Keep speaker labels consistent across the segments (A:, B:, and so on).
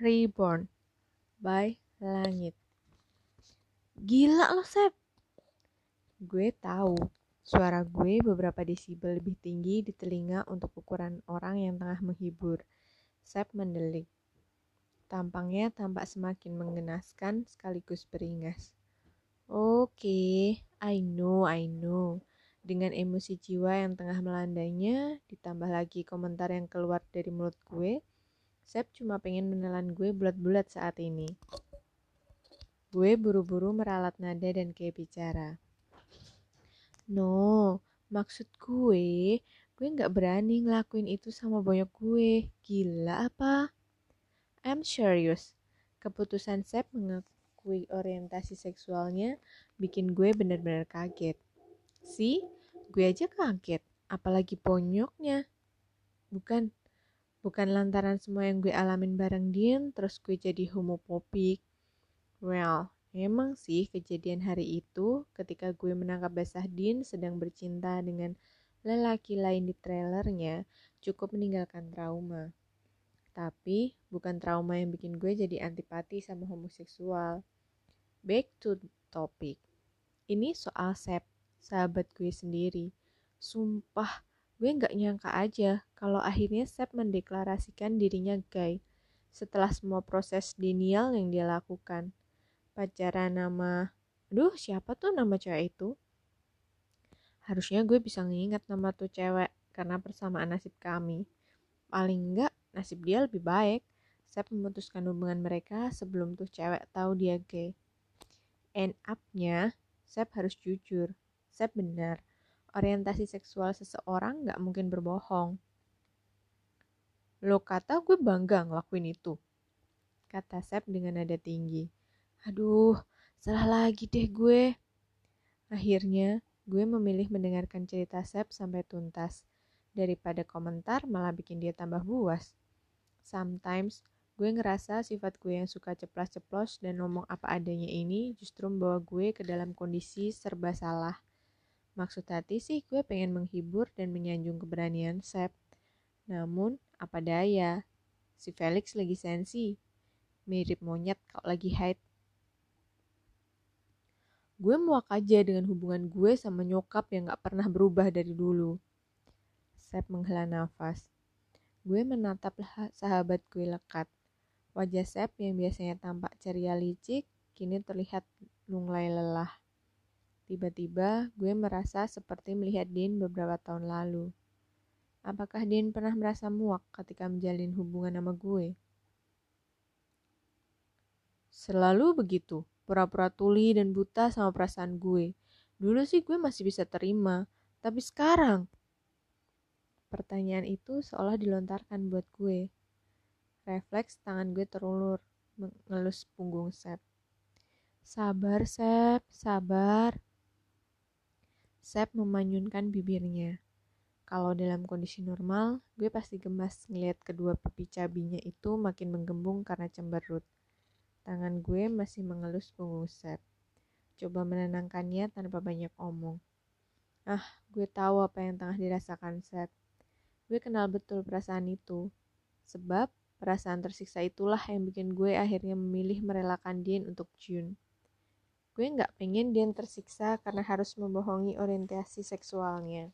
A: Reborn by Langit. Gila lo, Sep. Gue tahu suara gue beberapa desibel lebih tinggi di telinga untuk ukuran orang yang tengah menghibur. Sep mendelik. Tampangnya tampak semakin menggenaskan sekaligus beringas. Oke, okay, I know, I know. Dengan emosi jiwa yang tengah melandainya, ditambah lagi komentar yang keluar dari mulut gue, Sep cuma pengen menelan gue bulat-bulat saat ini. Gue buru-buru meralat nada dan kayak bicara. No, maksud gue, gue gak berani ngelakuin itu sama boyok gue. Gila apa? I'm serious. Keputusan Sep mengakui orientasi seksualnya bikin gue bener-bener kaget. Si, gue aja kaget, apalagi ponyoknya. Bukan, Bukan lantaran semua yang gue alamin bareng Dean, terus gue jadi homopopik. Well, emang sih kejadian hari itu ketika gue menangkap basah Dean sedang bercinta dengan lelaki lain di trailernya cukup meninggalkan trauma. Tapi bukan trauma yang bikin gue jadi antipati sama homoseksual. Back to topic. Ini soal Sep, sahabat gue sendiri. Sumpah, Gue nggak nyangka aja kalau akhirnya Sep mendeklarasikan dirinya gay setelah semua proses denial yang dia lakukan. Pacaran nama, aduh siapa tuh nama cewek itu? Harusnya gue bisa nginget nama tuh cewek karena persamaan nasib kami. Paling enggak nasib dia lebih baik. Sep memutuskan hubungan mereka sebelum tuh cewek tahu dia gay. End up-nya, Sep harus jujur. Sep benar orientasi seksual seseorang gak mungkin berbohong. Lo kata gue bangga ngelakuin itu. Kata Sep dengan nada tinggi. Aduh, salah lagi deh gue. Akhirnya, gue memilih mendengarkan cerita Sep sampai tuntas. Daripada komentar malah bikin dia tambah buas. Sometimes, gue ngerasa sifat gue yang suka ceplas-ceplos dan ngomong apa adanya ini justru membawa gue ke dalam kondisi serba salah. Maksud hati sih gue pengen menghibur dan menyanjung keberanian Sep. Namun, apa daya, si Felix lagi sensi. Mirip monyet kalau lagi haid. Gue muak aja dengan hubungan gue sama nyokap yang gak pernah berubah dari dulu. Sep menghela nafas. Gue menatap sahabat gue lekat. Wajah Sep yang biasanya tampak ceria licik, kini terlihat lunglai lelah. Tiba-tiba gue merasa seperti melihat Dean beberapa tahun lalu. Apakah Dean pernah merasa muak ketika menjalin hubungan sama gue? Selalu begitu, pura-pura tuli dan buta sama perasaan gue. Dulu sih gue masih bisa terima, tapi sekarang... Pertanyaan itu seolah dilontarkan buat gue. Refleks tangan gue terulur, mengelus punggung Sep. Sabar, Sep, sabar. Sep memanyunkan bibirnya. Kalau dalam kondisi normal, gue pasti gemas ngeliat kedua pipi cabinya itu makin menggembung karena cemberut. Tangan gue masih mengelus punggung Sep. Coba menenangkannya tanpa banyak omong. Ah, gue tahu apa yang tengah dirasakan Sep. Gue kenal betul perasaan itu. Sebab perasaan tersiksa itulah yang bikin gue akhirnya memilih merelakan Dean untuk June gue nggak pengen dia tersiksa karena harus membohongi orientasi seksualnya.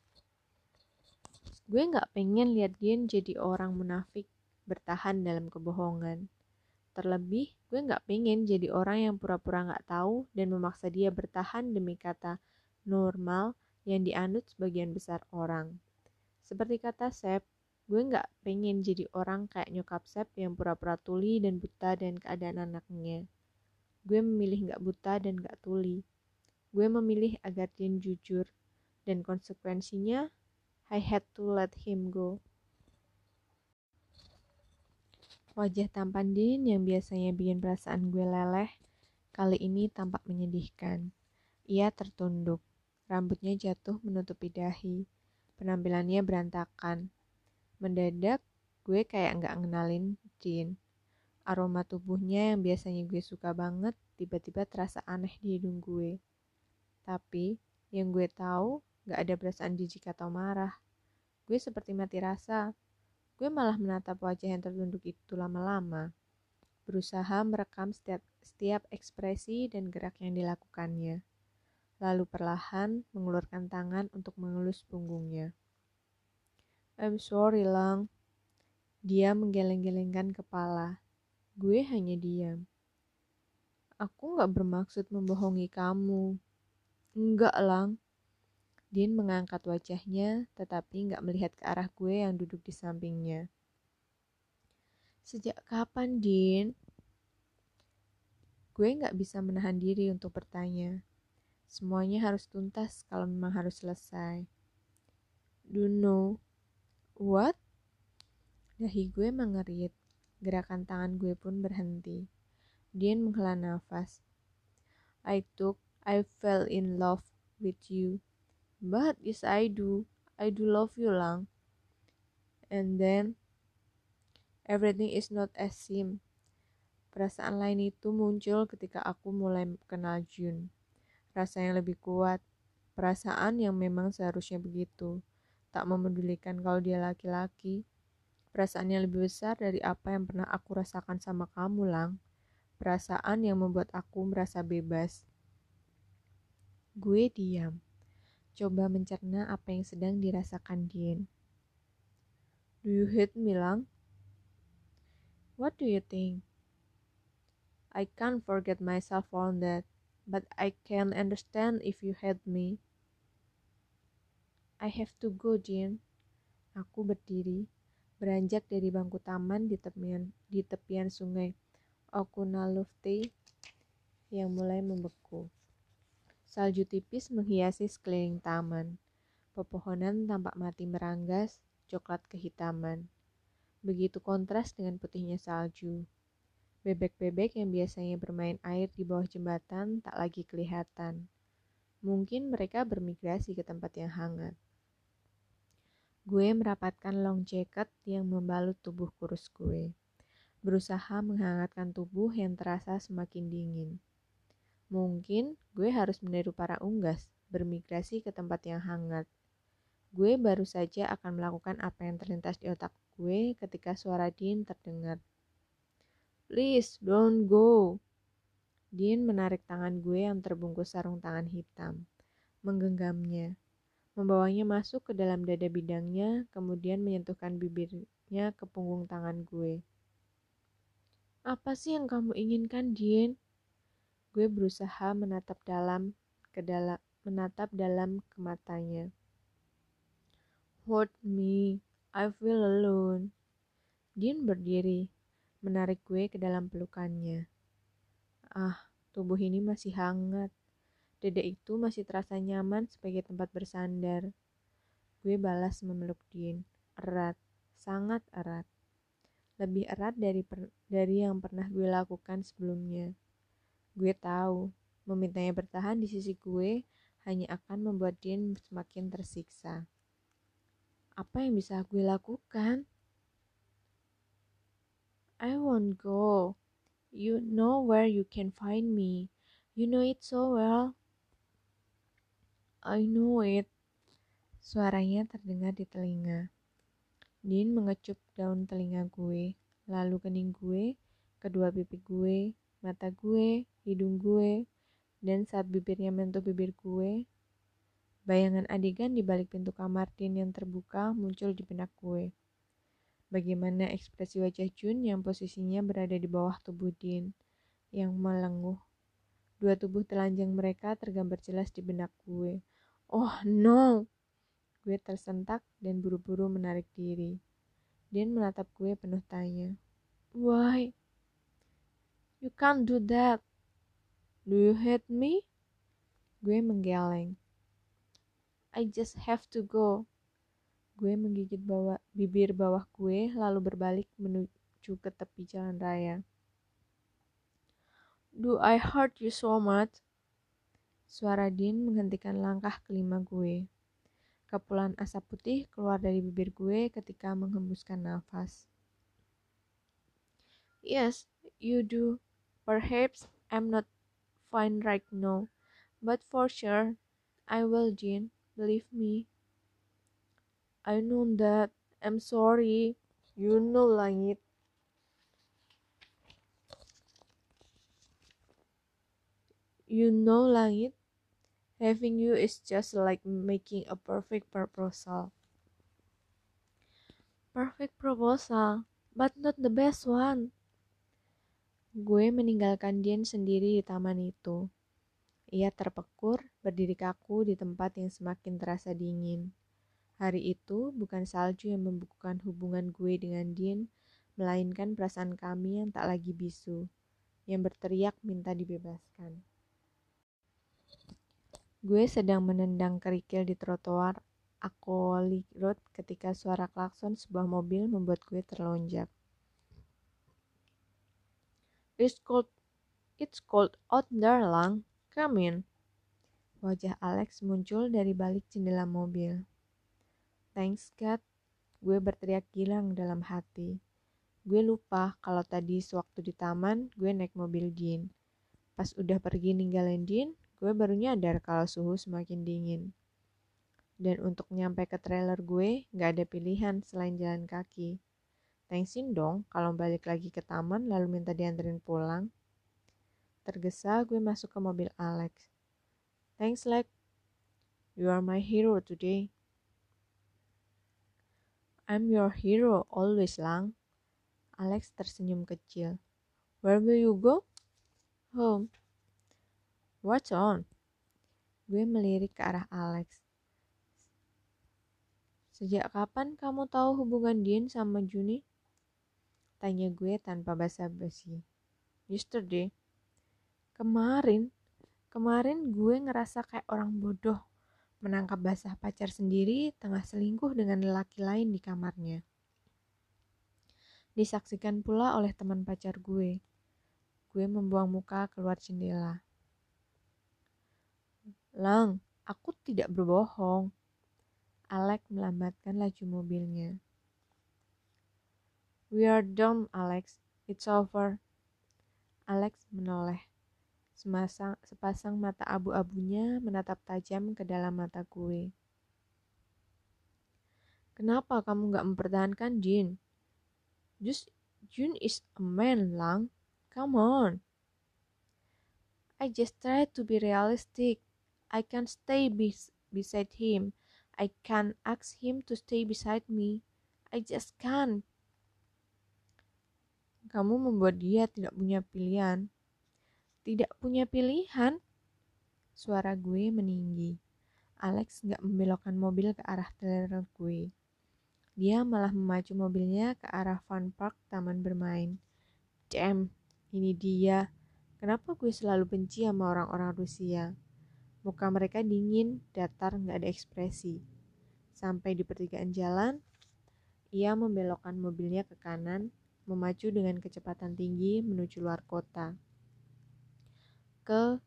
A: Gue nggak pengen lihat dia jadi orang munafik bertahan dalam kebohongan. Terlebih gue nggak pengen jadi orang yang pura-pura nggak -pura tahu dan memaksa dia bertahan demi kata normal yang dianut sebagian besar orang. Seperti kata Sep gue nggak pengen jadi orang kayak nyokap Sep yang pura-pura tuli dan buta dan keadaan anaknya Gue memilih gak buta dan gak tuli. Gue memilih agar Jin jujur, dan konsekuensinya, I had to let him go. Wajah tampan Din yang biasanya bikin perasaan gue leleh, kali ini tampak menyedihkan. Ia tertunduk, rambutnya jatuh menutupi dahi, penampilannya berantakan. Mendadak, gue kayak nggak ngenalin Jin. Aroma tubuhnya yang biasanya gue suka banget tiba-tiba terasa aneh di hidung gue. Tapi yang gue tahu gak ada perasaan jijik atau marah. Gue seperti mati rasa. Gue malah menatap wajah yang tertunduk itu lama-lama, berusaha merekam setiap, setiap ekspresi dan gerak yang dilakukannya. Lalu perlahan mengulurkan tangan untuk mengelus punggungnya. I'm sorry, Lang. Dia menggeleng-gelengkan kepala. Gue hanya diam. Aku gak bermaksud membohongi kamu. Enggak, Lang. Din mengangkat wajahnya, tetapi nggak melihat ke arah gue yang duduk di sampingnya. Sejak kapan, Din? Gue nggak bisa menahan diri untuk bertanya. Semuanya harus tuntas kalau memang harus selesai. Do you know what? Dahi gue mengerit. Gerakan tangan gue pun berhenti. Din menghela nafas. I took, I fell in love with you. But yes I do. I do love you Lang. And then everything is not as seem. Perasaan lain itu muncul ketika aku mulai kenal Jun. Rasa yang lebih kuat, perasaan yang memang seharusnya begitu. Tak memedulikan kalau dia laki-laki. Perasaan yang lebih besar dari apa yang pernah aku rasakan sama kamu, Lang. Perasaan yang membuat aku merasa bebas. Gue diam coba mencerna apa yang sedang dirasakan Dean. Do you hate me, Lang? What do you think? I can't forget myself on that, but I can understand if you hate me. I have to go, Jean. Aku berdiri, beranjak dari bangku taman di tepian, di tepian sungai Okunalufte yang mulai membeku. Salju tipis menghiasi sekeliling taman. Pepohonan tampak mati meranggas, coklat kehitaman. Begitu kontras dengan putihnya salju. Bebek-bebek yang biasanya bermain air di bawah jembatan tak lagi kelihatan. Mungkin mereka bermigrasi ke tempat yang hangat. Gue merapatkan long jacket yang membalut tubuh kurus gue. Berusaha menghangatkan tubuh yang terasa semakin dingin. Mungkin gue harus meniru para unggas, bermigrasi ke tempat yang hangat. Gue baru saja akan melakukan apa yang terlintas di otak gue ketika suara Dean terdengar. Please, don't go. Dean menarik tangan gue yang terbungkus sarung tangan hitam, menggenggamnya, membawanya masuk ke dalam dada bidangnya, kemudian menyentuhkan bibirnya ke punggung tangan gue. Apa sih yang kamu inginkan, Dean? Gue berusaha menatap dalam ke dalam menatap dalam ke matanya. Hold me, I feel alone. Dean berdiri, menarik gue ke dalam pelukannya. Ah, tubuh ini masih hangat. Dada itu masih terasa nyaman sebagai tempat bersandar. Gue balas memeluk Dean, erat, sangat erat. Lebih erat dari per, dari yang pernah gue lakukan sebelumnya. Gue tahu, memintanya bertahan di sisi gue hanya akan membuat dia semakin tersiksa. Apa yang bisa gue lakukan? I won't go. You know where you can find me. You know it so well. I know it. Suaranya terdengar di telinga. Din mengecup daun telinga gue, lalu kening gue, kedua pipi gue, mata gue, hidung gue, dan saat bibirnya mentuh bibir gue, bayangan adegan di balik pintu kamar Din yang terbuka muncul di benak gue. Bagaimana ekspresi wajah Jun yang posisinya berada di bawah tubuh Din yang melenguh. Dua tubuh telanjang mereka tergambar jelas di benak gue. Oh no! Gue tersentak dan buru-buru menarik diri. Din menatap gue penuh tanya. Why? You can't do that. Do you hate me? Gue menggeleng. I just have to go. Gue menggigit bawah, bibir bawah gue lalu berbalik menuju ke tepi jalan raya. Do I hurt you so much? Suara Din menghentikan langkah kelima gue. Kepulan asap putih keluar dari bibir gue ketika menghembuskan nafas. Yes, you do. Perhaps I'm not fine right now, but for sure I will, Jean. Believe me. I know that. I'm sorry. You know langit. You know langit. Having you is just like making a perfect proposal. Perfect proposal, but not the best one. Gue meninggalkan Dian sendiri di taman itu. Ia terpekur, berdiri kaku di tempat yang semakin terasa dingin. Hari itu bukan salju yang membukukan hubungan gue dengan Dian, melainkan perasaan kami yang tak lagi bisu, yang berteriak minta dibebaskan. Gue sedang menendang kerikil di trotoar Akoli Road ketika suara klakson sebuah mobil membuat gue terlonjak. It's cold, it's cold out there, Lang. Come in. Wajah Alex muncul dari balik jendela mobil. Thanks God, gue berteriak gilang dalam hati. Gue lupa kalau tadi sewaktu di taman gue naik mobil Jean. Pas udah pergi ninggalin Jean, gue baru nyadar kalau suhu semakin dingin. Dan untuk nyampe ke trailer gue, gak ada pilihan selain jalan kaki. Thanksin dong kalau balik lagi ke taman lalu minta dianterin pulang. Tergesa gue masuk ke mobil Alex. Thanks, Lex. You are my hero today. I'm your hero always, Lang. Alex tersenyum kecil. Where will you go? Home. What's on? Gue melirik ke arah Alex. Sejak kapan kamu tahu hubungan Dean sama Juni? Tanya gue tanpa basa-basi. Yesterday. Kemarin, kemarin gue ngerasa kayak orang bodoh menangkap basah pacar sendiri tengah selingkuh dengan lelaki lain di kamarnya. Disaksikan pula oleh teman pacar gue. Gue membuang muka keluar jendela. Lang, aku tidak berbohong. Alex melambatkan laju mobilnya. We are done, Alex. It's over. Alex menoleh. Semasang, sepasang mata abu-abunya menatap tajam ke dalam mata gue. Kenapa kamu gak mempertahankan Jin? Just Jun is a man, Lang. Come on. I just try to be realistic. I can't stay bes beside him. I can't ask him to stay beside me. I just can't. Kamu membuat dia tidak punya pilihan. Tidak punya pilihan? Suara gue meninggi. Alex gak membelokkan mobil ke arah trailer gue. Dia malah memacu mobilnya ke arah fun park taman bermain. Damn, ini dia. Kenapa gue selalu benci sama orang-orang Rusia? Muka mereka dingin, datar, nggak ada ekspresi. Sampai di pertigaan jalan, ia membelokkan mobilnya ke kanan, memacu dengan kecepatan tinggi menuju luar kota. Ke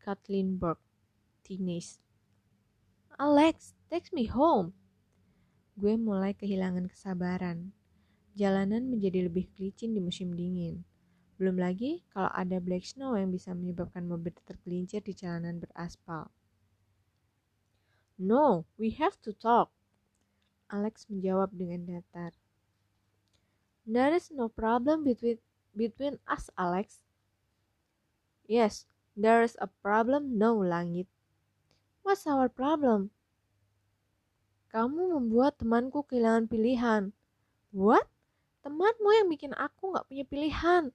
A: Katlinburg, Teenage. Alex, take me home. Gue mulai kehilangan kesabaran. Jalanan menjadi lebih licin di musim dingin. Belum lagi kalau ada black snow yang bisa menyebabkan mobil tergelincir di jalanan beraspal. No, we have to talk. Alex menjawab dengan datar. There is no problem between between us, Alex. Yes, there is a problem, no langit. What's our problem? Kamu membuat temanku kehilangan pilihan. What? Temanmu yang bikin aku gak punya pilihan.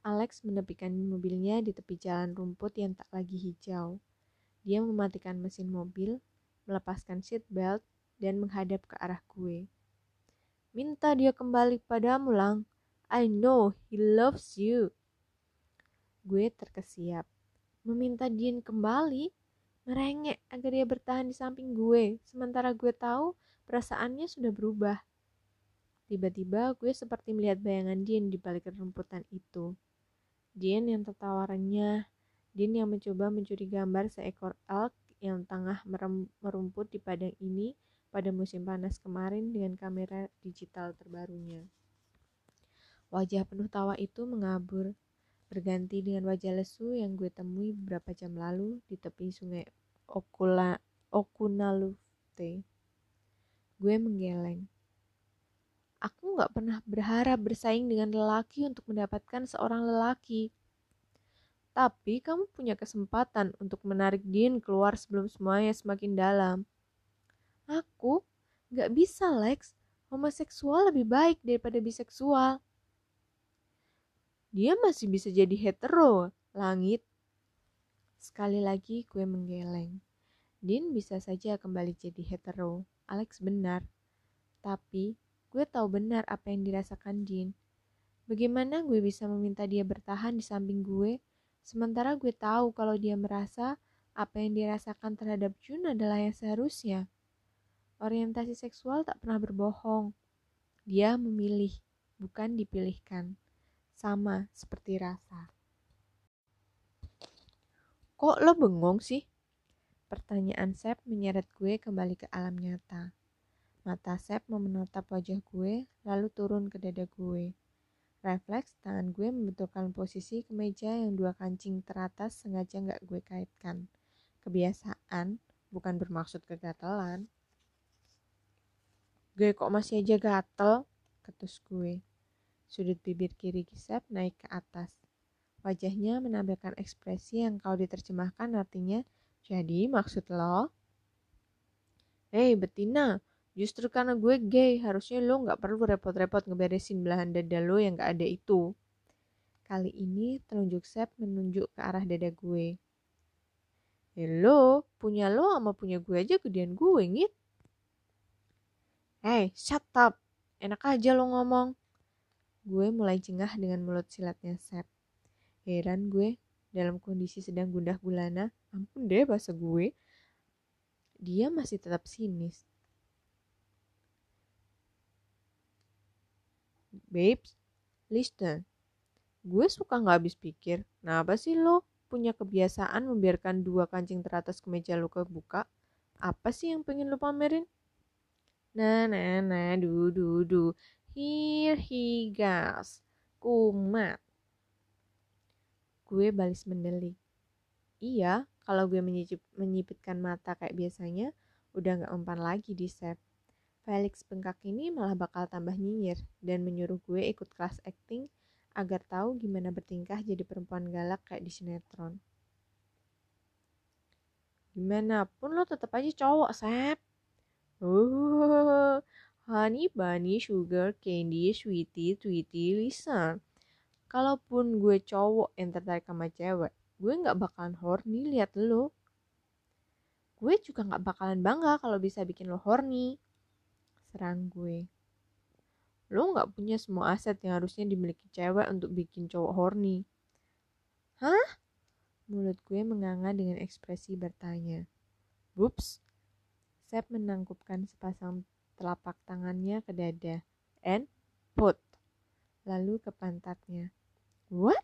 A: Alex menepikan mobilnya di tepi jalan rumput yang tak lagi hijau. Dia mematikan mesin mobil, melepaskan seat belt, dan menghadap ke arah gue. Minta dia kembali padamu, Lang. I know he loves you. Gue terkesiap. Meminta Dean kembali? Merengek agar dia bertahan di samping gue, sementara gue tahu perasaannya sudah berubah. Tiba-tiba gue seperti melihat bayangan Dean di balik rumputan itu. Jin yang tertawarannya, Din yang mencoba mencuri gambar seekor elk yang tengah merumput di padang ini pada musim panas kemarin dengan kamera digital terbarunya. Wajah penuh tawa itu mengabur, berganti dengan wajah lesu yang gue temui beberapa jam lalu di tepi sungai Okula, Okunalufte. Gue menggeleng. Aku gak pernah berharap bersaing dengan lelaki untuk mendapatkan seorang lelaki. Tapi kamu punya kesempatan untuk menarik Dean keluar sebelum semuanya semakin dalam. Aku gak bisa, Lex. Homoseksual lebih baik daripada biseksual. Dia masih bisa jadi hetero, langit. Sekali lagi gue menggeleng. Dean bisa saja kembali jadi hetero. Alex benar. Tapi gue tahu benar apa yang dirasakan Dean. Bagaimana gue bisa meminta dia bertahan di samping gue Sementara gue tahu kalau dia merasa apa yang dirasakan terhadap Jun adalah yang seharusnya. Orientasi seksual tak pernah berbohong. Dia memilih, bukan dipilihkan. Sama seperti rasa. Kok lo bengong sih? Pertanyaan Sep menyeret gue kembali ke alam nyata. Mata Sep memenatap wajah gue, lalu turun ke dada gue. Refleks, tangan gue membetulkan posisi kemeja yang dua kancing teratas sengaja nggak gue kaitkan. Kebiasaan, bukan bermaksud kegatelan. Gue kok masih aja gatel, ketus gue. Sudut bibir kiri Gisep naik ke atas. Wajahnya menampilkan ekspresi yang kau diterjemahkan artinya, jadi maksud lo? Hei Betina, Justru karena gue gay, harusnya lo gak perlu repot-repot ngeberesin belahan dada lo yang gak ada itu. Kali ini telunjuk Sep menunjuk ke arah dada gue. Hello, punya lo sama punya gue aja gedean gue, ngit. Hey, shut up. Enak aja lo ngomong. Gue mulai jengah dengan mulut silatnya Sep. Heran gue, dalam kondisi sedang gundah gulana, ampun deh bahasa gue, dia masih tetap sinis. Babes, listen. Gue suka gak habis pikir, kenapa sih lo punya kebiasaan membiarkan dua kancing teratas kemeja lo kebuka? Apa sih yang pengen lo pamerin? Nah, nah, nah, du, du, du. Here he goes. Kumat. Gue balis mendelik. Iya, kalau gue menyipit, menyipitkan mata kayak biasanya, udah gak mempan lagi di set. Felix bengkak ini malah bakal tambah nyinyir dan menyuruh gue ikut kelas acting agar tahu gimana bertingkah jadi perempuan galak kayak di sinetron. Gimana pun lo tetap aja cowok, Sep. Oh, honey bunny, sugar, candy, sweetie, tweety, listen. Kalaupun gue cowok yang tertarik sama cewek, gue gak bakalan horny liat lo. Gue juga gak bakalan bangga kalau bisa bikin lo horny serang gue. Lo gak punya semua aset yang harusnya dimiliki cewek untuk bikin cowok horny. Hah? Mulut gue menganga dengan ekspresi bertanya. Whoops. Sep menangkupkan sepasang telapak tangannya ke dada. And put. Lalu ke pantatnya. What?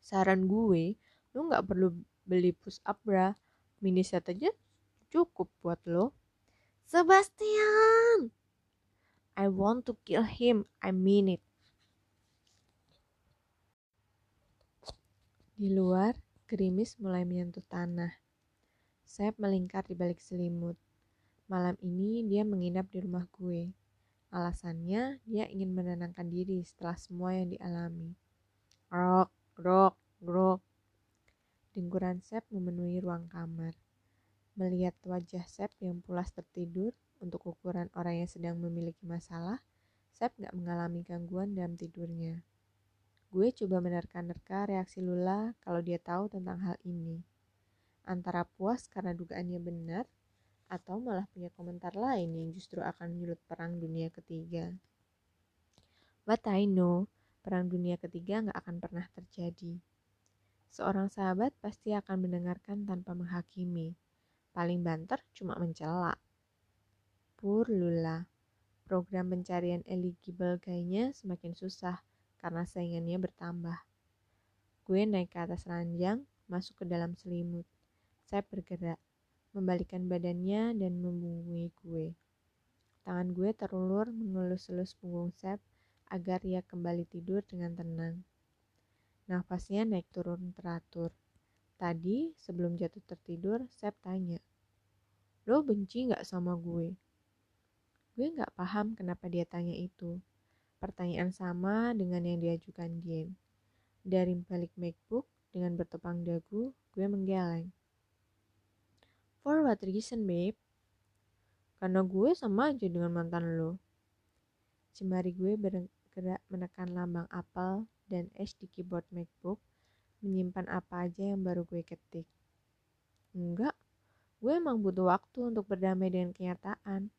A: Saran gue, lo gak perlu beli push up bra. Mini set aja cukup buat lo. Sebastian! I want to kill him, I mean it. Di luar, gerimis mulai menyentuh tanah. Sep melingkar di balik selimut. Malam ini dia menginap di rumah gue. Alasannya, dia ingin menenangkan diri setelah semua yang dialami. Grok, grok, grok. Dengkuran Sep memenuhi ruang kamar. Melihat wajah Sep yang pulas tertidur untuk ukuran orang yang sedang memiliki masalah, Sep gak mengalami gangguan dalam tidurnya. Gue coba menerka-nerka reaksi Lula kalau dia tahu tentang hal ini. Antara puas karena dugaannya benar, atau malah punya komentar lain yang justru akan menyulut perang dunia ketiga. But I know, perang dunia ketiga gak akan pernah terjadi. Seorang sahabat pasti akan mendengarkan tanpa menghakimi Paling banter cuma mencela. Pur Lula. Program pencarian eligible gaynya semakin susah karena saingannya bertambah. Gue naik ke atas ranjang, masuk ke dalam selimut. Saya bergerak, membalikan badannya dan membungkui gue. Tangan gue terulur mengelus-elus punggung Sep agar ia kembali tidur dengan tenang. Nafasnya naik turun teratur. Tadi, sebelum jatuh tertidur, Sep tanya, Lo benci gak sama gue? Gue gak paham kenapa dia tanya itu. Pertanyaan sama dengan yang diajukan Dian. Dari balik MacBook, dengan bertepang dagu, gue menggeleng. For what reason, babe? Karena gue sama aja dengan mantan lo. Jemari gue bergerak menekan lambang apel dan S di keyboard MacBook, menyimpan apa aja yang baru gue ketik. Enggak, gue emang butuh waktu untuk berdamai dengan kenyataan.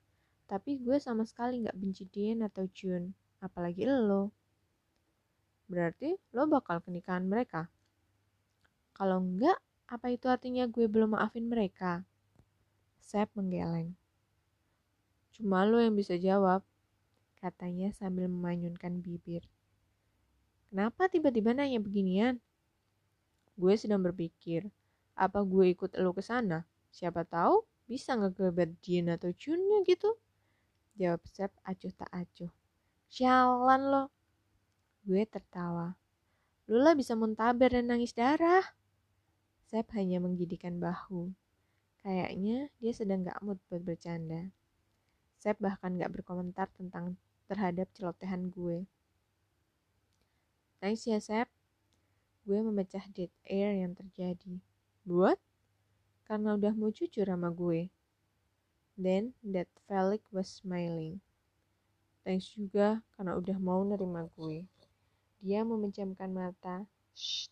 A: Tapi gue sama sekali gak benci Dean atau Jun, apalagi lo. Berarti lo bakal ke nikahan mereka? Kalau enggak, apa itu artinya gue belum maafin mereka? Sep menggeleng. Cuma lo yang bisa jawab, katanya sambil memanyunkan bibir. Kenapa tiba-tiba nanya beginian? Gue sedang berpikir, apa gue ikut lo ke sana? Siapa tahu bisa ngegebet Jin atau Junnya gitu. Jawab Sep acuh tak acuh. Sialan lo. Gue tertawa. Lula bisa muntaber dan nangis darah. Sep hanya menggidikan bahu. Kayaknya dia sedang gak mood buat bercanda. Sep bahkan gak berkomentar tentang terhadap celotehan gue. Thanks ya Sep. Gue memecah dead air yang terjadi. Buat? Karena udah mau jujur sama gue. Then that Felix was smiling. Thanks juga karena udah mau nerima gue. Dia memejamkan mata. Shh,